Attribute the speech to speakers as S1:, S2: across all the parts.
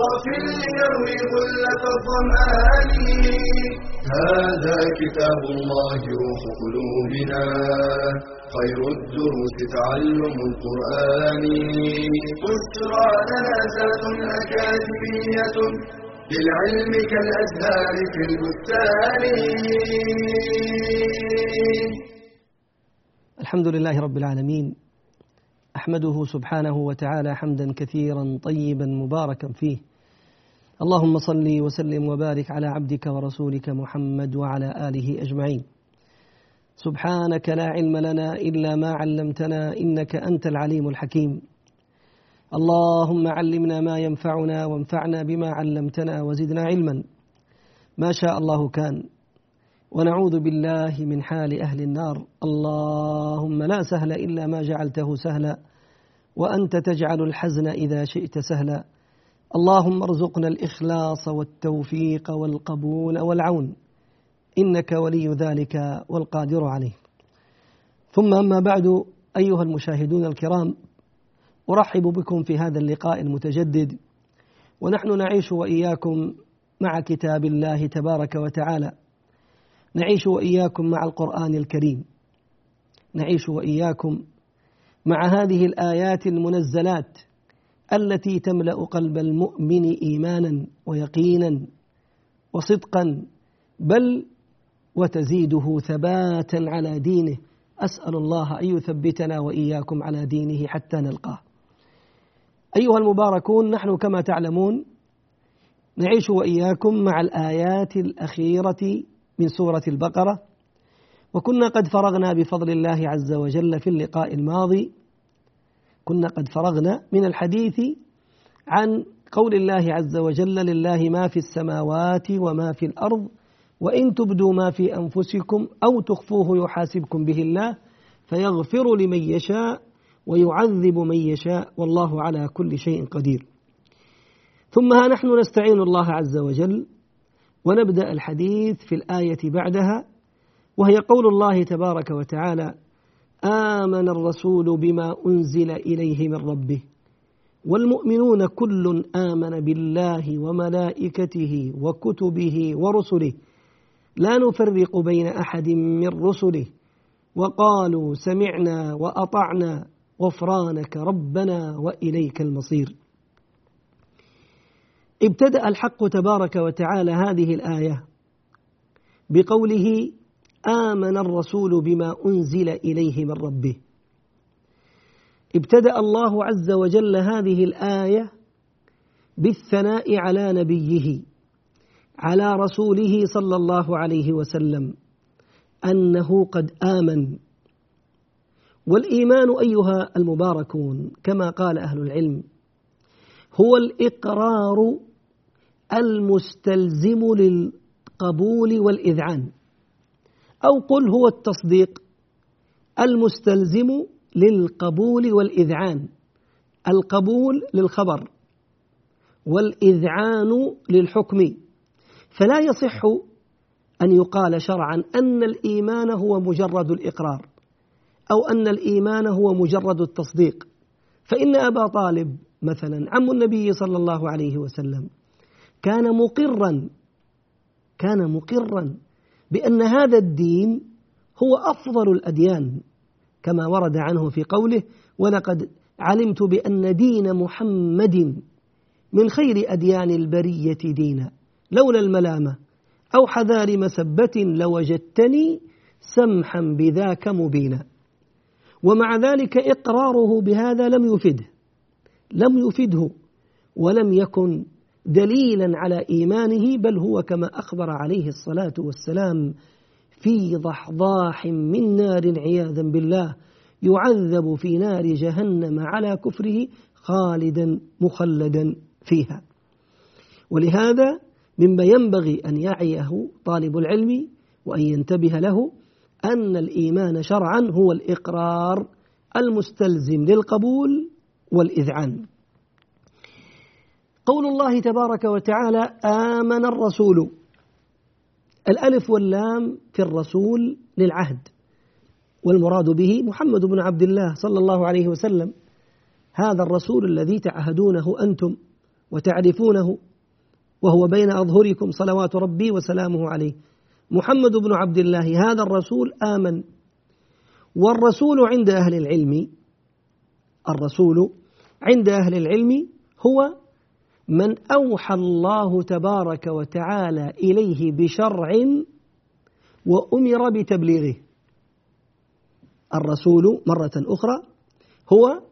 S1: صاف ليروي غلة الظمآن. هذا كتاب الله روح قلوبنا. خير الدروس تعلم القرآن. بشرى لنا زاد أكاديمية للعلم كالأزهار في البستان.
S2: الحمد لله رب العالمين. أحمده سبحانه وتعالى حمدا كثيرا طيبا مباركا فيه. اللهم صل وسلم وبارك على عبدك ورسولك محمد وعلى آله أجمعين. سبحانك لا علم لنا إلا ما علمتنا إنك أنت العليم الحكيم. اللهم علمنا ما ينفعنا وانفعنا بما علمتنا وزدنا علما. ما شاء الله كان. ونعوذ بالله من حال أهل النار. اللهم لا سهل إلا ما جعلته سهلا. وأنت تجعل الحزن إذا شئت سهلا. اللهم ارزقنا الإخلاص والتوفيق والقبول والعون. إنك ولي ذلك والقادر عليه. ثم أما بعد أيها المشاهدون الكرام أرحب بكم في هذا اللقاء المتجدد ونحن نعيش وإياكم مع كتاب الله تبارك وتعالى. نعيش وإياكم مع القرآن الكريم. نعيش وإياكم مع هذه الآيات المنزلات. التي تملأ قلب المؤمن إيمانا ويقينا وصدقا بل وتزيده ثباتا على دينه. أسأل الله أن يثبتنا وإياكم على دينه حتى نلقاه. أيها المباركون نحن كما تعلمون نعيش وإياكم مع الآيات الأخيرة من سورة البقرة وكنا قد فرغنا بفضل الله عز وجل في اللقاء الماضي كنا قد فرغنا من الحديث عن قول الله عز وجل لله ما في السماوات وما في الأرض وإن تبدوا ما في أنفسكم أو تخفوه يحاسبكم به الله فيغفر لمن يشاء ويعذب من يشاء والله على كل شيء قدير. ثم ها نحن نستعين الله عز وجل ونبدأ الحديث في الآية بعدها وهي قول الله تبارك وتعالى آمن الرسول بما أنزل إليه من ربه والمؤمنون كل آمن بالله وملائكته وكتبه ورسله. لا نفرق بين أحد من رسله. وقالوا سمعنا وأطعنا غفرانك ربنا وإليك المصير. ابتدأ الحق تبارك وتعالى هذه الآية بقوله آمن الرسول بما أنزل إليه من ربه. ابتدأ الله عز وجل هذه الآية بالثناء على نبيه على رسوله صلى الله عليه وسلم أنه قد آمن والإيمان أيها المباركون كما قال أهل العلم هو الإقرار المستلزم للقبول والإذعان أو قل هو التصديق المستلزم للقبول والإذعان. القبول للخبر والإذعان للحكم. فلا يصح أن يقال شرعا أن الإيمان هو مجرد الإقرار أو أن الإيمان هو مجرد التصديق. فإن أبا طالب مثلا عم النبي صلى الله عليه وسلم كان مقرا كان مقرا بأن هذا الدين هو أفضل الأديان كما ورد عنه في قوله ولقد علمت بأن دين محمد من خير أديان البرية دينا لولا الملامة أو حذار مسبة لوجدتني سمحا بذاك مبينا. ومع ذلك إقراره بهذا لم يفده لم يفده ولم يكن دليلا على إيمانه بل هو كما أخبر عليه الصلاة والسلام في ضحضاح من نار عياذا بالله يعذب في نار جهنم على كفره خالدا مخلدا فيها. ولهذا مما ينبغي أن يعيه طالب العلم وأن ينتبه له أن الإيمان شرعا هو الإقرار المستلزم للقبول والإذعان. قول الله تبارك وتعالى آمن الرسول. الألف واللام في الرسول للعهد. والمراد به محمد بن عبد الله صلى الله عليه وسلم. هذا الرسول الذي تعهدونه أنتم وتعرفونه. وهو بين أظهركم صلوات ربي وسلامه عليه. محمد بن عبد الله هذا الرسول آمن. والرسول عند أهل العلم الرسول عند أهل العلم هو من أوحى الله تبارك وتعالى إليه بشرع وأمر بتبليغه. الرسول مرة أخرى هو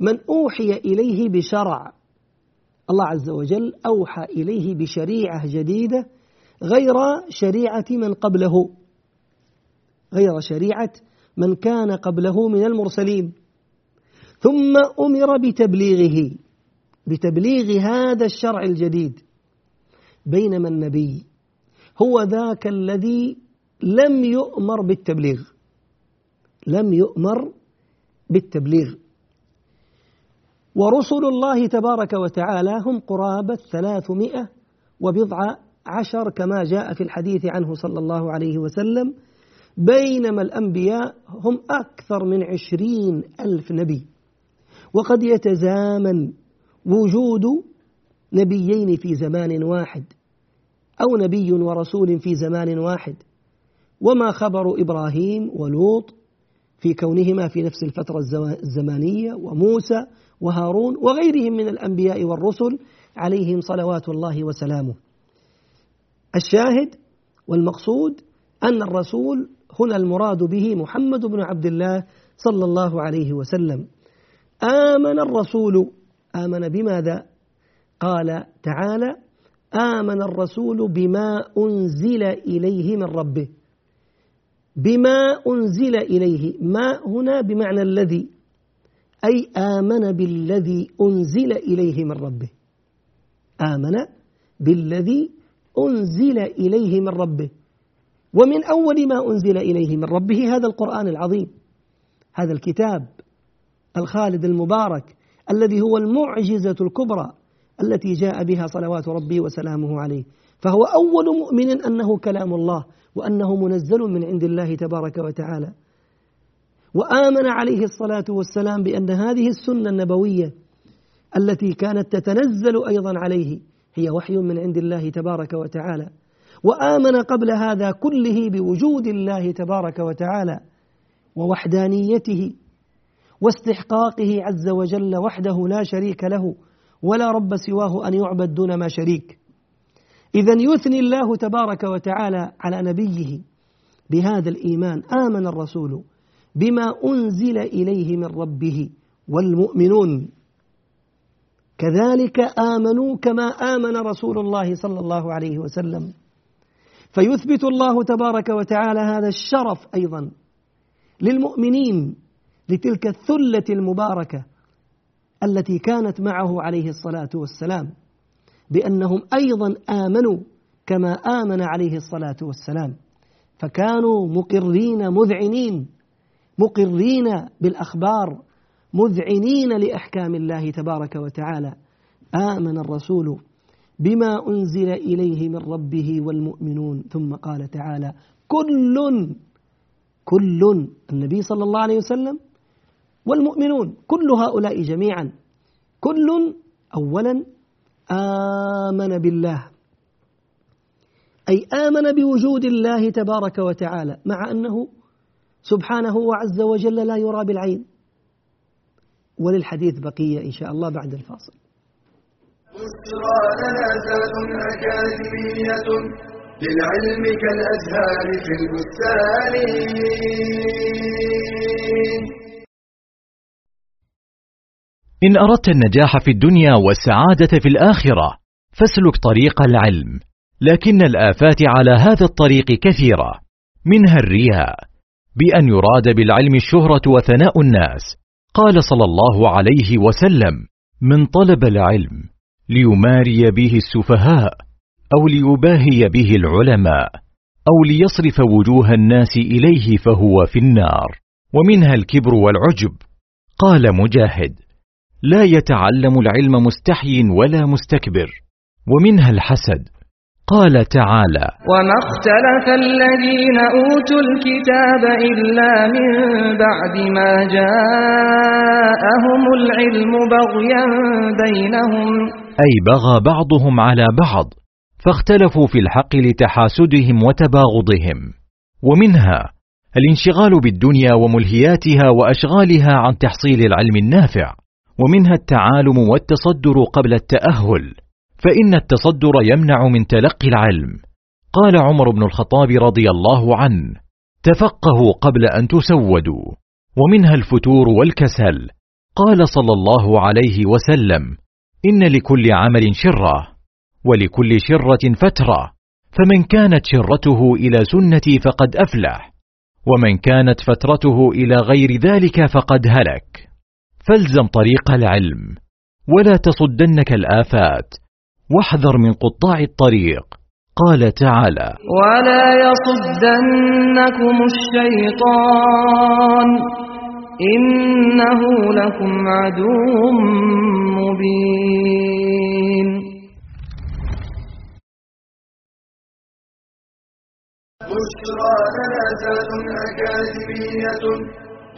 S2: من أوحي إليه بشرع. الله عز وجل أوحى إليه بشريعة جديدة غير شريعة من قبله غير شريعة من كان قبله من المرسلين. ثم أمر بتبليغه. بتبليغ هذا الشرع الجديد بينما النبي هو ذاك الذي لم يؤمر بالتبليغ. لم يؤمر بالتبليغ. ورسل الله تبارك وتعالى هم قرابة ثلاثمائة وبضع عشر كما جاء في الحديث عنه صلى الله عليه وسلم بينما الأنبياء هم أكثر من عشرين ألف نبي. وقد يتزامن وجود نبيين في زمان واحد أو نبي ورسول في زمان واحد. وما خبر إبراهيم ولوط في كونهما في نفس الفترة الزمانية وموسى وهارون وغيرهم من الأنبياء والرسل عليهم صلوات الله وسلامه. الشاهد والمقصود أن الرسول هنا المراد به محمد بن عبد الله صلى الله عليه وسلم. آمن الرسول آمن بماذا؟ قال تعالى آمن الرسول بما أنزل إليه من ربه. بما أنزل إليه ما هنا بمعنى الذي؟ أي آمن بالذي أنزل إليه من ربه. آمن بالذي أنزل إليه من ربه. ومن أول ما أنزل إليه من ربه هذا القرآن العظيم هذا الكتاب الخالد المبارك. الذي هو المعجزة الكبرى التي جاء بها صلوات ربي وسلامه عليه. فهو أول مؤمن أنه كلام الله وأنه منزل من عند الله تبارك وتعالى. وآمن عليه الصلاة والسلام بأن هذه السنة النبوية التي كانت تتنزل أيضا عليه هي وحي من عند الله تبارك وتعالى. وآمن قبل هذا كله بوجود الله تبارك وتعالى ووحدانيته واستحقاقه عز وجل وحده لا شريك له ولا رب سواه أن يعبد دون ما شريك. إذا يثني الله تبارك وتعالى على نبيه بهذا الإيمان. آمن الرسول بما أنزل إليه من ربه والمؤمنون. كذلك آمنوا كما آمن رسول الله صلى الله عليه وسلم. فيثبت الله تبارك وتعالى هذا الشرف أيضا للمؤمنين. لتلك الثلة المباركة التي كانت معه عليه الصلاة والسلام بأنهم أيضا آمنوا كما آمن عليه الصلاة والسلام. فكانوا مقرين مذعنين مقرين بالأخبار مذعنين لأحكام الله تبارك وتعالى. آمن الرسول بما أنزل إليه من ربه والمؤمنون. ثم قال تعالى كل كل النبي صلى الله عليه وسلم والمؤمنون كل هؤلاء جميعا كل أولا آمن بالله. أي آمن بوجود الله تبارك وتعالى مع أنه سبحانه وعز وجل لا يرى بالعين. وللحديث بقية إن شاء الله بعد الفاصل.
S1: للعلم كالأزهار في البستان.
S3: إن أردت النجاح في الدنيا والسعادة في الآخرة فاسلك طريق العلم لكن الآفات على هذا الطريق كثيرة منها الرياء بأن يراد بالعلم الشهرة وثناء الناس قال صلى الله عليه وسلم من طلب العلم ليماري به السفهاء أو ليباهي به العلماء أو ليصرف وجوه الناس إليه فهو في النار ومنها الكبر والعجب. قال مجاهد لا يتعلم العلم مستحي ولا مستكبر. ومنها الحسد. قال تعالى
S4: وما اختلف الذين أوتوا الكتاب إلا من بعد ما جاءهم العلم بغيا بينهم.
S3: أي بغى بعضهم على بعض فاختلفوا في الحق لتحاسدهم وتباغضهم. ومنها الانشغال بالدنيا وملهياتها وأشغالها عن تحصيل العلم النافع. ومنها التعالم والتصدر قبل التأهل فإن التصدر يمنع من تلقي العلم. قال عمر بن الخطاب رضي الله عنه تفقهوا قبل أن تسودوا ومنها الفتور والكسل. قال صلى الله عليه وسلم إن لكل عمل شرة ولكل شرة فترة فمن كانت شرته إلى سنتي فقد أفلح ومن كانت فترته إلى غير ذلك فقد هلك. فالزم طريق العلم ولا تصدنك الآفات واحذر من قطاع الطريق. قال تعالى
S4: ولا يصدنكم الشيطان إنه لكم عدو مبين.
S1: بشرى أكاديمية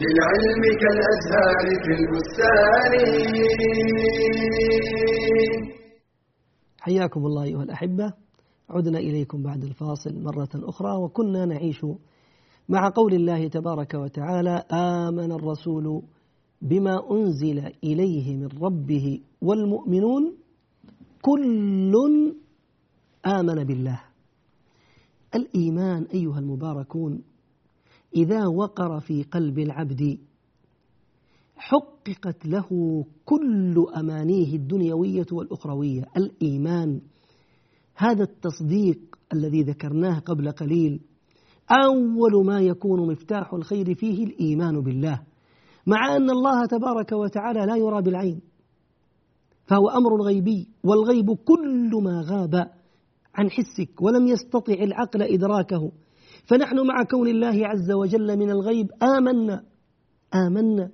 S1: للعلم كالأزهار في البستان.
S2: حياكم الله أيها الأحبة. عدنا إليكم بعد الفاصل مرة أخرى وكنا نعيش مع قول الله تبارك وتعالى آمن الرسول بما أنزل إليه من ربه والمؤمنون كل آمن بالله. الإيمان أيها المباركون إذا وقر في قلب العبد حققت له كل أمانيه الدنيوية والأخروية الإيمان. هذا التصديق الذي ذكرناه قبل قليل أول ما يكون مفتاح الخير فيه الإيمان بالله مع أن الله تبارك وتعالى لا يرى بالعين. فهو أمر غيبي والغيب كل ما غاب عن حسك ولم يستطع العقل إدراكه. فنحن مع كون الله عز وجل من الغيب. آمنا. آمنا.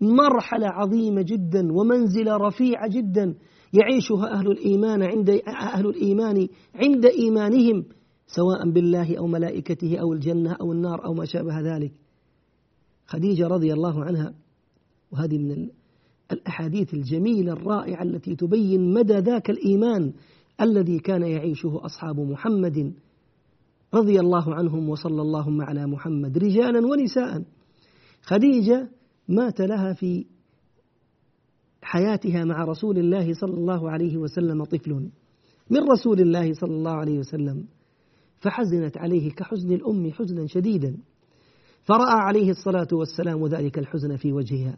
S2: مرحلة عظيمة جدا ومنزلة رفيعة جدا يعيشها أهل الإيمان عند أهل الإيمان عند إيمانهم سواء بالله أو ملائكته أو الجنة أو النار أو ما شابه ذلك. خديجة رضي الله عنها وهذه من الأحاديث الجميلة الرائعة التي تبين مدى ذاك الإيمان الذي كان يعيشه أصحاب محمد رضي الله عنهم وصلى اللهم على محمد رجالا ونساء. خديجة مات لها في حياتها مع رسول الله صلى الله عليه وسلم طفل من رسول الله صلى الله عليه وسلم فحزنت عليه كحزن الأم حزنا شديدا. فرأى عليه الصلاة والسلام ذلك الحزن في وجهها.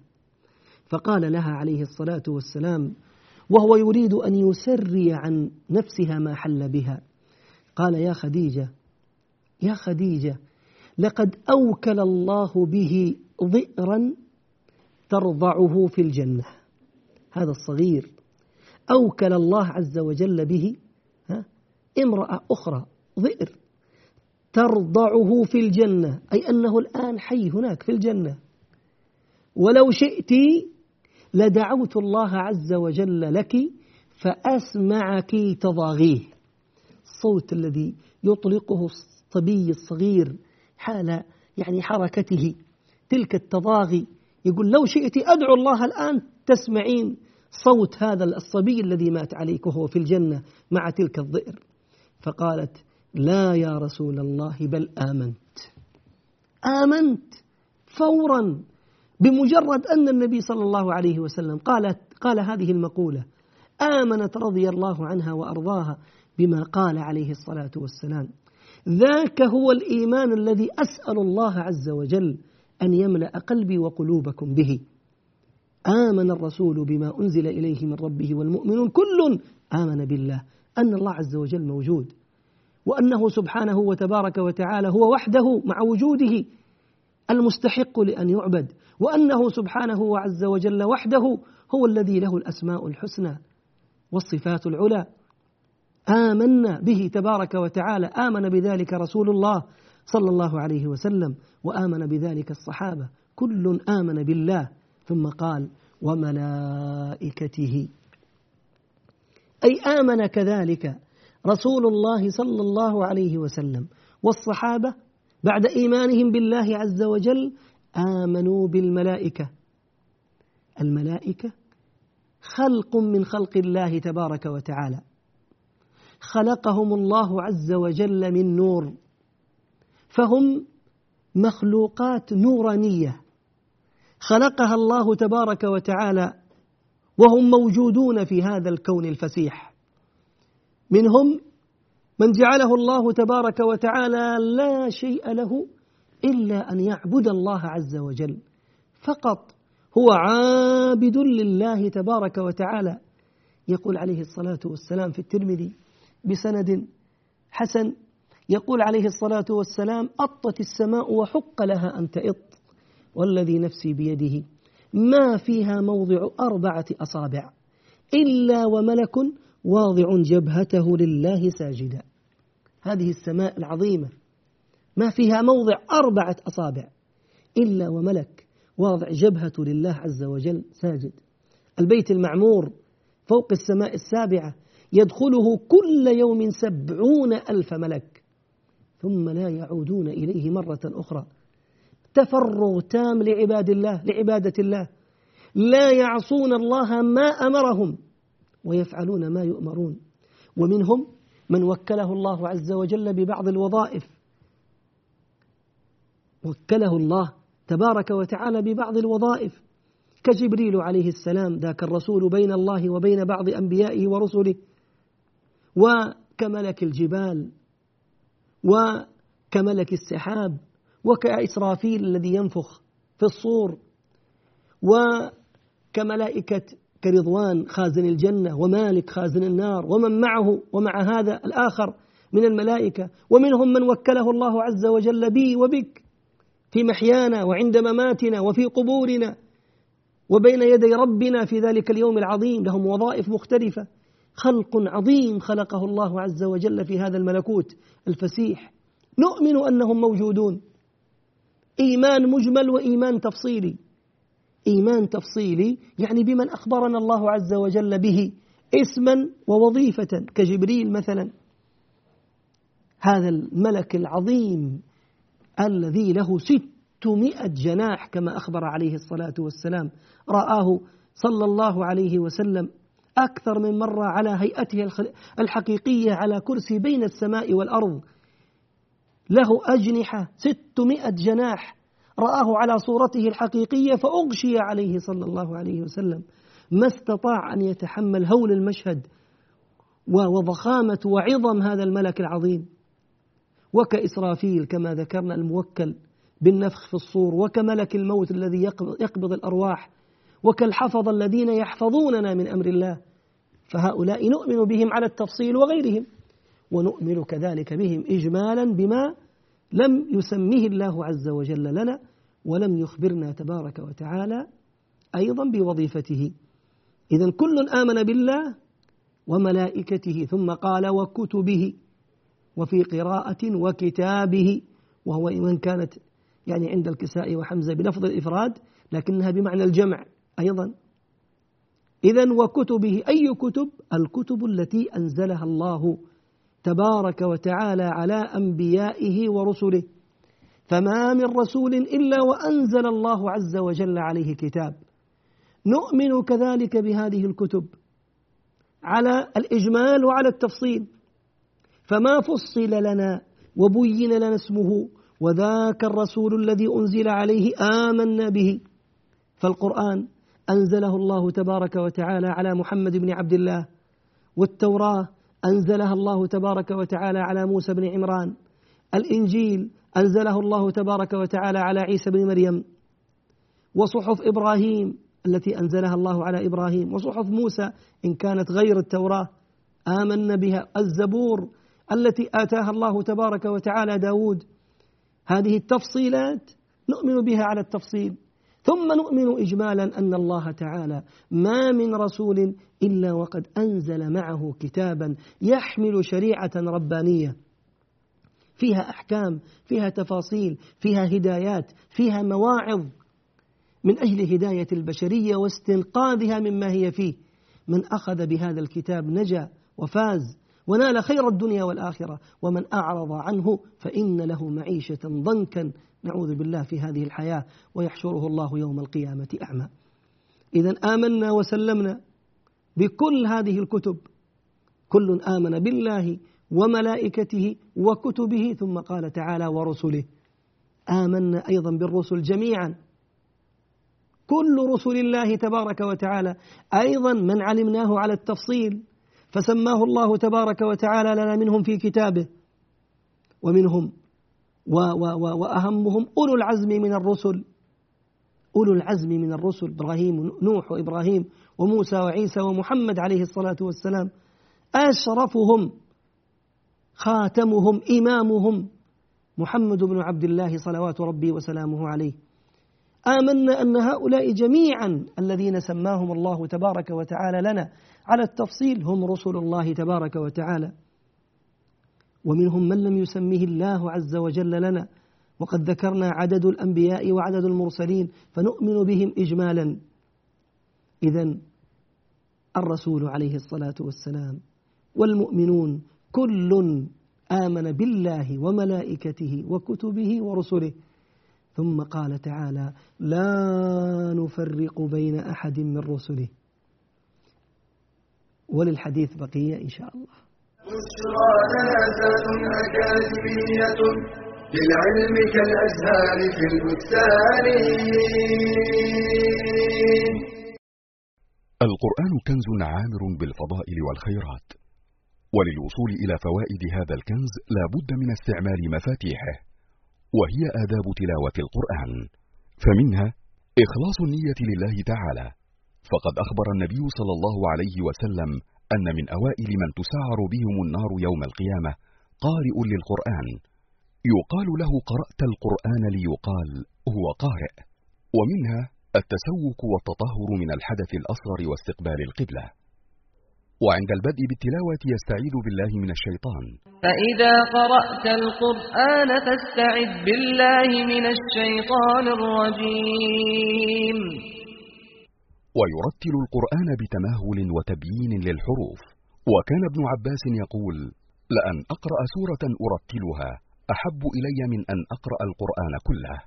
S2: فقال لها عليه الصلاة والسلام وهو يريد أن يسري عن نفسها ما حل بها. قال يا خديجة يا خديجة لقد أوكل الله به ضئرا ترضعه في الجنة. هذا الصغير. أوكل الله عز وجل به امرأة أخرى ضئر ترضعه في الجنة. أي أنه الآن حي هناك في الجنة. ولو شئت لدعوت الله عز وجل لك فأسمعك تضاغيه. الصوت الذي يطلقه الصبي الصغير حال يعني حركته. تلك التضاغي. يقول لو شئت أدعو الله الآن تسمعين صوت هذا الصبي الذي مات عليك وهو في الجنة مع تلك الضئر. فقالت لا يا رسول الله بل آمنت. آمنت فورا بمجرد أن النبي صلى الله عليه وسلم قالت قال هذه المقولة آمنت رضي الله عنها وأرضاها بما قال عليه الصلاة والسلام. ذاك هو الإيمان الذي أسأل الله عز وجل أن يملأ قلبي وقلوبكم به. آمن الرسول بما أنزل إليه من ربه والمؤمنون كل آمن بالله أن الله عز وجل موجود وأنه سبحانه وتبارك وتعالى هو وحده مع وجوده المستحق لأن يعبد وأنه سبحانه وعز وجل وحده هو الذي له الأسماء الحسنى والصفات العلى. آمنا به تبارك وتعالى. آمن بذلك رسول الله صلى الله عليه وسلم وآمن بذلك الصحابة. كل آمن بالله. ثم قال وملائكته. أي آمن كذلك رسول الله صلى الله عليه وسلم. والصحابة بعد إيمانهم بالله عز وجل آمنوا بالملائكة. الملائكة خلق من خلق الله تبارك وتعالى. خلقهم الله عز وجل من نور. فهم مخلوقات نورانية. خلقها الله تبارك وتعالى وهم موجودون في هذا الكون الفسيح. منهم من جعله الله تبارك وتعالى لا شيء له إلا أن يعبد الله عز وجل. فقط هو عابد لله تبارك وتعالى. يقول عليه الصلاة والسلام في الترمذي بسند حسن يقول عليه الصلاة والسلام أطت السماء وحق لها أن تئط والذي نفسي بيده. ما فيها موضع أربعة أصابع إلا وملك واضع جبهته لله ساجدا. هذه السماء العظيمة. ما فيها موضع أربعة أصابع إلا وملك واضع جبهته لله عز وجل ساجد. البيت المعمور فوق السماء السابعة يدخله كل يوم سبعون ألف ملك ثم لا يعودون إليه مرة أخرى. تفرغ تام لعباد الله لعبادة الله. لا يعصون الله ما أمرهم ويفعلون ما يؤمرون. ومنهم من وكله الله عز وجل ببعض الوظائف. وكله الله تبارك وتعالى ببعض الوظائف. كجبريل عليه السلام ذاك الرسول بين الله وبين بعض أنبيائه ورسله. وكملك الجبال وكملك السحاب وكإسرافيل الذي ينفخ في الصور وكملائكة كرضوان خازن الجنة ومالك خازن النار ومن معه ومع هذا الآخر من الملائكة ومنهم من وكله الله عز وجل بي وبك في محيانا وعند مماتنا وفي قبورنا وبين يدي ربنا في ذلك اليوم العظيم. لهم وظائف مختلفة. خلق عظيم خلقه الله عز وجل في هذا الملكوت الفسيح. نؤمن أنهم موجودون. إيمان مجمل وإيمان تفصيلي. إيمان تفصيلي يعني بمن أخبرنا الله عز وجل به اسما ووظيفة كجبريل مثلا. هذا الملك العظيم الذي له ستمائة جناح كما أخبر عليه الصلاة والسلام. رآه صلى الله عليه وسلم أكثر من مرة على هيئته الحقيقية على كرسي بين السماء والأرض. له أجنحة ستمائة جناح رآه على صورته الحقيقية فأغشي عليه صلى الله عليه وسلم. ما استطاع أن يتحمل هول المشهد وضخامة وعظم هذا الملك العظيم. وكإسرافيل كما ذكرنا الموكل بالنفخ في الصور وكملك الموت الذي يقبض الأرواح. وكالحفظ الذين يحفظوننا من أمر الله. فهؤلاء نؤمن بهم على التفصيل وغيرهم ونؤمن كذلك بهم إجمالا بما لم يسميه الله عز وجل لنا ولم يخبرنا تبارك وتعالى أيضا بوظيفته. إذا كل آمن بالله وملائكته ثم قال وكتبه وفي قراءة وكتابه وهو وإن كانت يعني عند الكساء وحمزة بلفظ الإفراد لكنها بمعنى الجمع. أيضا. إذا وكتبه أي كتب؟ الكتب التي أنزلها الله تبارك وتعالى على أنبيائه ورسله. فما من رسول إلا وأنزل الله عز وجل عليه كتاب. نؤمن كذلك بهذه الكتب على الإجمال وعلى التفصيل. فما فصل لنا وبين لنا اسمه وذاك الرسول الذي أنزل عليه آمنا به. فالقرآن أنزله الله تبارك وتعالى على محمد بن عبد الله. والتوراة أنزلها الله تبارك وتعالى على موسى بن عمران. الإنجيل أنزله الله تبارك وتعالى على عيسى بن مريم. وصحف إبراهيم التي أنزلها الله على إبراهيم. وصحف موسى إن كانت غير التوراة. آمنا بها. الزبور التي آتاها الله تبارك وتعالى داود. هذه التفصيلات نؤمن بها على التفصيل. ثم نؤمن إجمالا أن الله تعالى ما من رسول إلا وقد أنزل معه كتابا يحمل شريعة ربانية. فيها أحكام فيها تفاصيل فيها هدايات فيها مواعظ من أجل هداية البشرية واستنقاذها مما هي فيه. من أخذ بهذا الكتاب نجا وفاز ونال خير الدنيا والآخرة ومن أعرض عنه فإن له معيشة ضنكا نعوذ بالله في هذه الحياة ويحشره الله يوم القيامة أعمى. إذا آمنا وسلمنا بكل هذه الكتب. كل آمن بالله وملائكته وكتبه ثم قال تعالى ورسله. آمنا أيضا بالرسل جميعا. كل رسل الله تبارك وتعالى. أيضا من علمناه على التفصيل فسماه الله تبارك وتعالى لنا منهم في كتابه. ومنهم وأهمهم أولو العزم من الرسل. أولو العزم من الرسل. إبراهيم نوح وإبراهيم وموسى وعيسى ومحمد عليه الصلاة والسلام. أشرفهم خاتمهم إمامهم محمد بن عبد الله صلوات ربي وسلامه عليه. آمنا أن هؤلاء جميعا الذين سماهم الله تبارك وتعالى لنا على التفصيل هم رسل الله تبارك وتعالى. ومنهم من لم يسمه الله عز وجل لنا وقد ذكرنا عدد الأنبياء وعدد المرسلين فنؤمن بهم إجمالا. إذا الرسول عليه الصلاة والسلام والمؤمنون كل آمن بالله وملائكته وكتبه ورسله. ثم قال تعالى لا نفرق بين أحد من رسله. وللحديث بقية إن شاء الله.
S1: أكاديمية للعلم كالأزهار في البستان.
S5: القرآن كنز عامر بالفضائل والخيرات وللوصول إلى فوائد هذا الكنز لا بد من استعمال مفاتيحه وهي آداب تلاوة القرآن. فمنها إخلاص النية لله تعالى فقد أخبر النبي صلى الله عليه وسلم أن من أوائل من تسعر بهم النار يوم القيامة قارئ للقرآن. يقال له قرأت القرآن ليقال هو قارئ. ومنها التسوك والتطهر من الحدث الأصغر واستقبال القبلة. وعند البدء بالتلاوة يستعيذ بالله من الشيطان.
S4: فإذا قرأت القرآن فاستعذ بالله من الشيطان الرجيم.
S5: ويرتل القرآن بتمهل وتبيين للحروف. وكان ابن عباس يقول لأن أقرأ سورة أرتلها أحب إلي من أن أقرأ القرآن كله.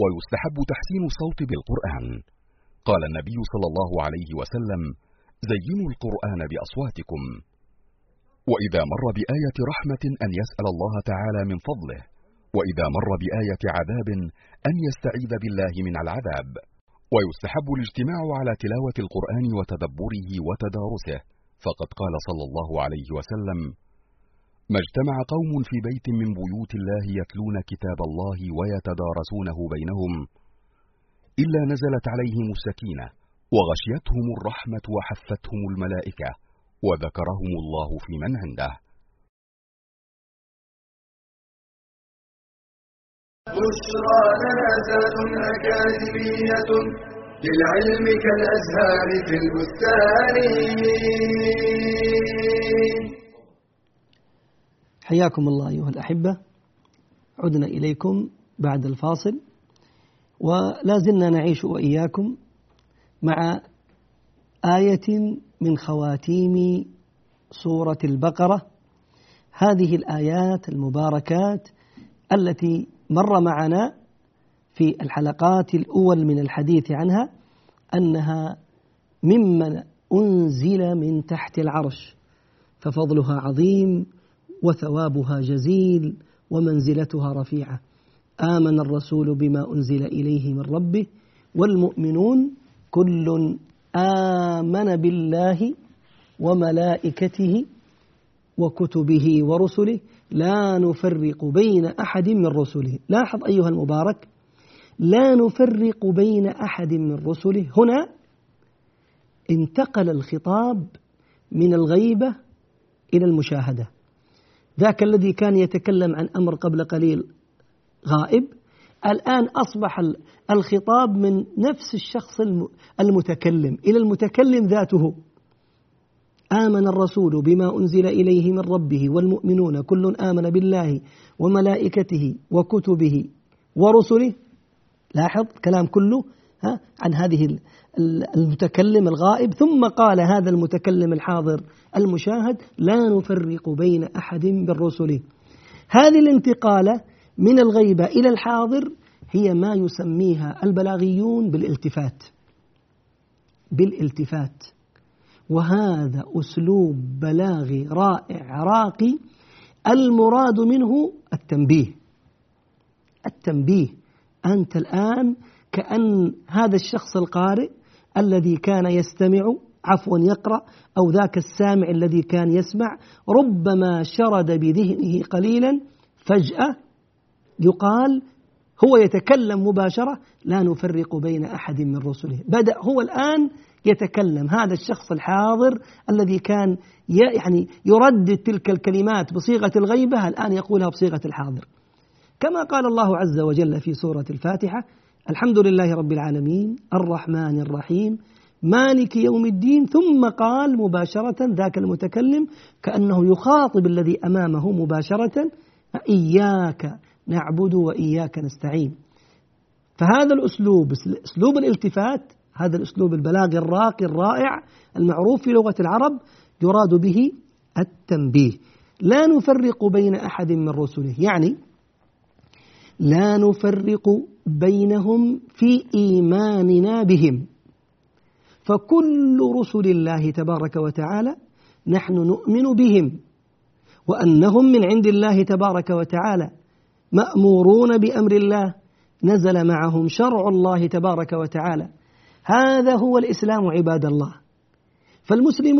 S5: ويستحب تحسين الصوت بالقرآن. قال النبي صلى الله عليه وسلم زينوا القرآن بأصواتكم. وإذا مر بآية رحمة أن يسأل الله تعالى من فضله. وإذا مر بآية عذاب أن يستعيذ بالله من العذاب. ويستحب الاجتماع على تلاوة القرآن وتدبره وتدارسه. فقد قال صلى الله عليه وسلم ما اجتمع قوم في بيت من بيوت الله يتلون كتاب الله ويتدارسونه بينهم إلا نزلت عليهم السكينة وغشيتهم الرحمة وحفتهم الملائكة وذكرهم الله في من عنده.
S1: بشرى جنازات أكاديمية للعلم كالأزهار في البستان.
S2: حياكم الله أيها الأحبة. عدنا إليكم بعد الفاصل ولا زلنا نعيش وإياكم مع آية من خواتيم سورة البقرة. هذه الآيات المباركات التي مر معنا في الحلقات الأول من الحديث عنها أنها ممن أنزل من تحت العرش ففضلها عظيم وثوابها جزيل ومنزلتها رفيعة. آمن الرسول بما أنزل إليه من ربه والمؤمنون كل آمن بالله وملائكته وكتبه ورسله لا نفرق بين أحد من رسله. لاحظ أيها المبارك لا نفرق بين أحد من رسله. هنا انتقل الخطاب من الغيبة إلى المشاهدة. ذاك الذي كان يتكلم عن أمر قبل قليل غائب الآن أصبح الخطاب من نفس الشخص المتكلم. إلى المتكلم ذاته. آمن الرسول بما أنزل إليه من ربه والمؤمنون كل آمن بالله وملائكته وكتبه ورسله. لاحظ كلام كله ها عن هذه المتكلم الغائب. ثم قال هذا المتكلم الحاضر المشاهد لا نفرق بين أحد رسله هذه الانتقالة من الغيبة إلى الحاضر هي ما يسميها البلاغيون بالالتفات. بالالتفات. وهذا أسلوب بلاغي رائع راقي المراد منه التنبيه. التنبيه. أنت الآن كأن هذا الشخص القارئ الذي كان يستمع عفوا يقرأ أو ذاك السامع الذي كان يسمع ربما شرد بذهنه قليلا فجأة يقال هو يتكلم مباشرة لا نفرق بين أحد من رسله. بدأ هو الآن يتكلم. هذا الشخص الحاضر الذي كان يعني يردد تلك الكلمات بصيغة الغيبة الآن يقولها بصيغة الحاضر. كما قال الله عز وجل في سورة الفاتحة الحمد لله رب العالمين الرحمن الرحيم مالك يوم الدين ثم قال مباشرة ذاك المتكلم كأنه يخاطب الذي أمامه مباشرة إياك نعبد وإياك نستعين. فهذا الأسلوب أسلوب الالتفات هذا الأسلوب البلاغي الراقي الرائع المعروف في لغة العرب يراد به التنبيه. لا نفرق بين أحد من رسله يعني لا نفرق بينهم في إيماننا بهم. فكل رسل الله تبارك وتعالى نحن نؤمن بهم وأنهم من عند الله تبارك وتعالى مأمورون بأمر الله. نزل معهم شرع الله تبارك وتعالى. هذا هو الإسلام عباد الله. فالمسلم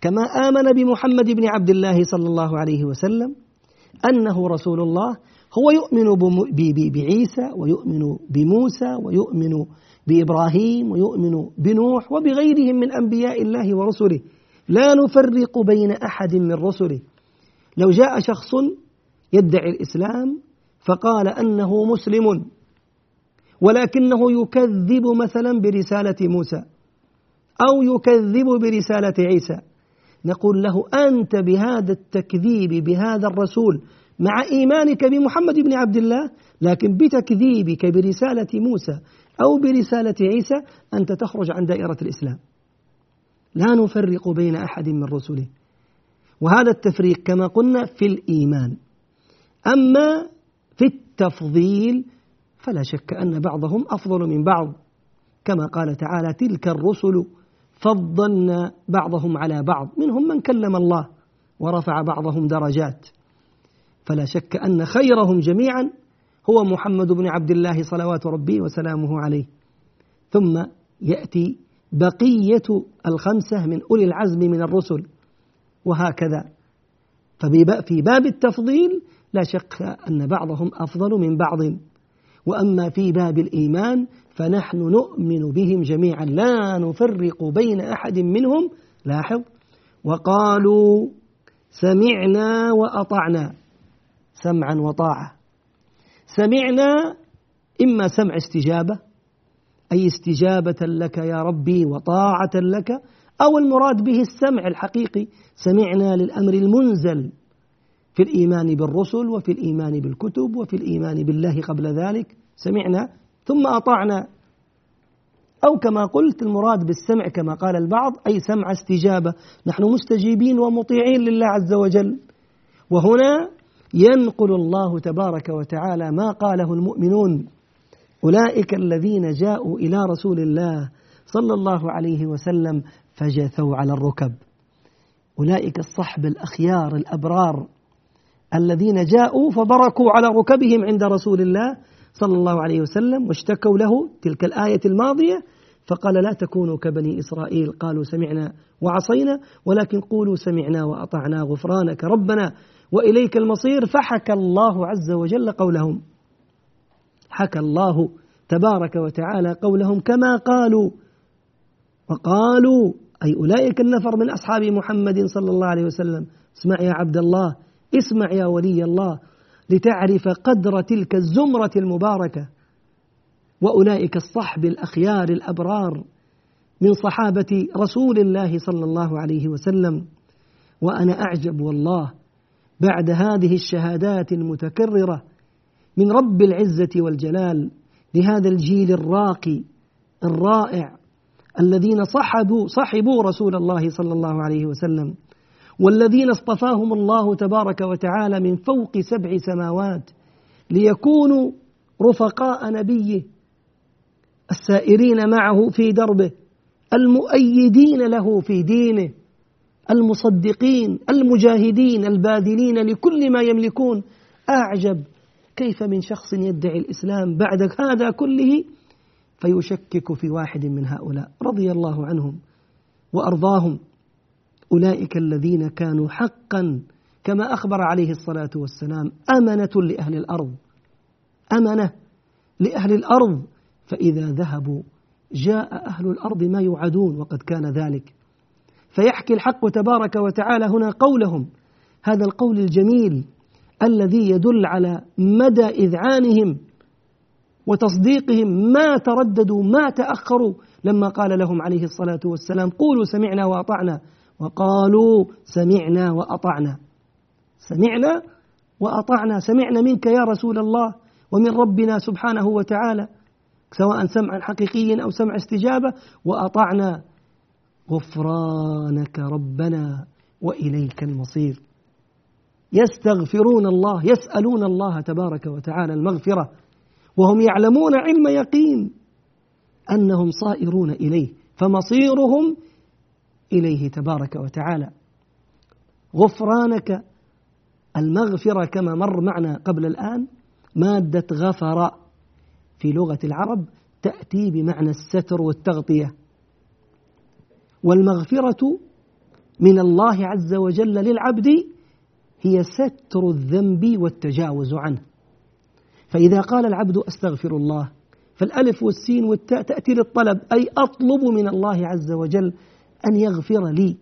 S2: كما آمن بمحمد بن عبد الله صلى الله عليه وسلم أنه رسول الله هو يؤمن بعيسى ويؤمن بموسى ويؤمن بإبراهيم ويؤمن بنوح وبغيرهم من أنبياء الله ورسله. لا نفرق بين أحد من رسله. لو جاء شخص يدعي الإسلام فقال أنه مسلم. ولكنه يكذب مثلا برسالة موسى أو يكذب برسالة عيسى. نقول له أنت بهذا التكذيب بهذا الرسول مع إيمانك بمحمد بن عبد الله لكن بتكذيبك برسالة موسى أو برسالة عيسى أنت تخرج عن دائرة الإسلام. لا نفرق بين أحد من رسله. وهذا التفريق كما قلنا في الإيمان. أما في التفضيل فلا شك أن بعضهم أفضل من بعض. كما قال تعالى تلك الرسل فضلنا بعضهم على بعض. منهم من كلم الله ورفع بعضهم درجات. فلا شك أن خيرهم جميعا هو محمد بن عبد الله صلوات ربي وسلامه عليه. ثم يأتي بقية الخمسة من أولي العزم من الرسل. وهكذا. ففي باب التفضيل لا شك أن بعضهم أفضل من بعض. وأما في باب الإيمان فنحن نؤمن بهم جميعا. لا نفرق بين أحد منهم. لاحظ. وقالوا سمعنا وأطعنا. سمعا وطاعة. سمعنا إما سمع استجابة أي استجابة لك يا ربي وطاعة لك أو المراد به السمع الحقيقي. سمعنا للأمر المنزل في الإيمان بالرسل وفي الإيمان بالكتب وفي الإيمان بالله قبل ذلك. سمعنا ثم أطعنا. أو كما قلت المراد بالسمع كما قال البعض أي سمع استجابة. نحن مستجيبين ومطيعين لله عز وجل. وهنا ينقل الله تبارك وتعالى ما قاله المؤمنون. أولئك الذين جاءوا إلى رسول الله صلى الله عليه وسلم فجثوا على الركب. أولئك الصحب الأخيار الأبرار الذين جاءوا فبركوا على ركبهم عند رسول الله صلى الله عليه وسلم واشتكوا له تلك الآية الماضية فقال لا تكونوا كبني إسرائيل. قالوا سمعنا وعصينا ولكن قولوا سمعنا وأطعنا غفرانك ربنا وإليك المصير. فحكى الله عز وجل قولهم. حكى الله تبارك وتعالى قولهم كما قالوا. وقالوا أي أولئك النفر من أصحاب محمد صلى الله عليه وسلم. اسمع يا عبد الله اسمع يا ولي الله. لتعرف قدر تلك الزمرة المباركة. وأولئك الصحب الأخيار الأبرار من صحابة رسول الله صلى الله عليه وسلم. وأنا أعجب والله بعد هذه الشهادات المتكررة من رب العزة والجلال لهذا الجيل الراقي الرائع الذين صحبوا صحبوا رسول الله صلى الله عليه وسلم. والذين اصطفاهم الله تبارك وتعالى من فوق سبع سماوات ليكونوا رفقاء نبيه السائرين معه في دربه المؤيدين له في دينه المصدقين المجاهدين الباذلين لكل ما يملكون. أعجب كيف من شخص يدعي الإسلام بعد هذا كله فيشكك في واحد من هؤلاء رضي الله عنهم وأرضاهم. أولئك الذين كانوا حقا كما أخبر عليه الصلاة والسلام أمنة لأهل الأرض. أمنة لأهل الأرض. فإذا ذهبوا جاء أهل الأرض ما يوعدون وقد كان ذلك. فيحكي الحق تبارك وتعالى هنا قولهم. هذا القول الجميل الذي يدل على مدى إذعانهم وتصديقهم. ما ترددوا ما تأخروا. لما قال لهم عليه الصلاة والسلام قولوا سمعنا وأطعنا. وقالوا سمعنا وأطعنا. سمعنا وأطعنا. سمعنا منك يا رسول الله ومن ربنا سبحانه وتعالى سواء سمعا حقيقيا أو سمع استجابة. وأطعنا غفرانك ربنا وإليك المصير. يستغفرون الله يسألون الله تبارك وتعالى المغفرة. وهم يعلمون علم يقين أنهم صائرون إليه فمصيرهم إليه تبارك وتعالى. غفرانك المغفرة كما مر معنا قبل الآن مادة غفر في لغة العرب تأتي بمعنى الستر والتغطية. والمغفرة من الله عز وجل للعبد هي ستر الذنب والتجاوز عنه. فإذا قال العبد أستغفر الله فالألف والسين والتاء تأتي للطلب أي أطلب من الله عز وجل أن يغفر لي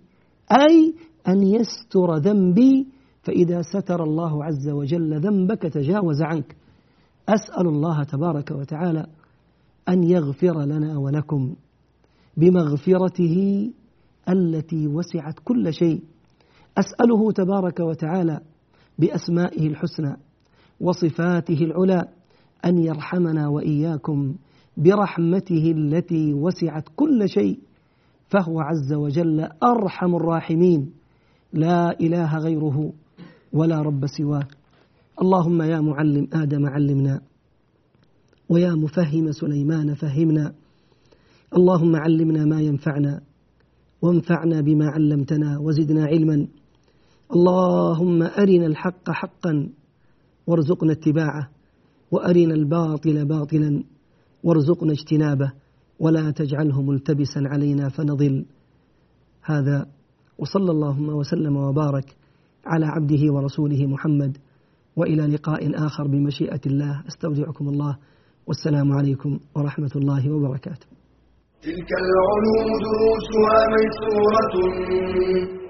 S2: أي أن يستر ذنبي فإذا ستر الله عز وجل ذنبك تجاوز عنك. أسأل الله تبارك وتعالى أن يغفر لنا ولكم بمغفرته التي وسعت كل شيء. أسأله تبارك وتعالى بأسمائه الحسنى وصفاته العلى أن يرحمنا وإياكم برحمته التي وسعت كل شيء. فهو عز وجل أرحم الراحمين. لا إله غيره ولا رب سواه. اللهم يا معلم آدم علمنا ويا مفهم سليمان فهمنا. اللهم علمنا ما ينفعنا وانفعنا بما علمتنا وزدنا علما. اللهم أرنا الحق حقا وارزقنا اتباعه وأرنا الباطل باطلا وارزقنا اجتنابه. ولا تجعله ملتبسا علينا فنضل. هذا وصلى اللهم وسلم وبارك على عبده ورسوله محمد وإلى لقاء آخر بمشيئة الله. أستودعكم الله. والسلام عليكم ورحمة الله وبركاته.
S1: تلك العلوم دروسها ميسورة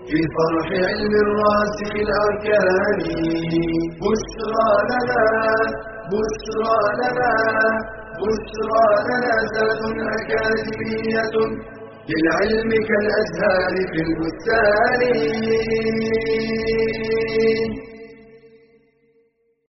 S1: في فرح علم الراسخ الأركان. بشرى لنا بشرى لنا بشرى لنا ذات أكاديمية للعلم كالأزهار في البستان.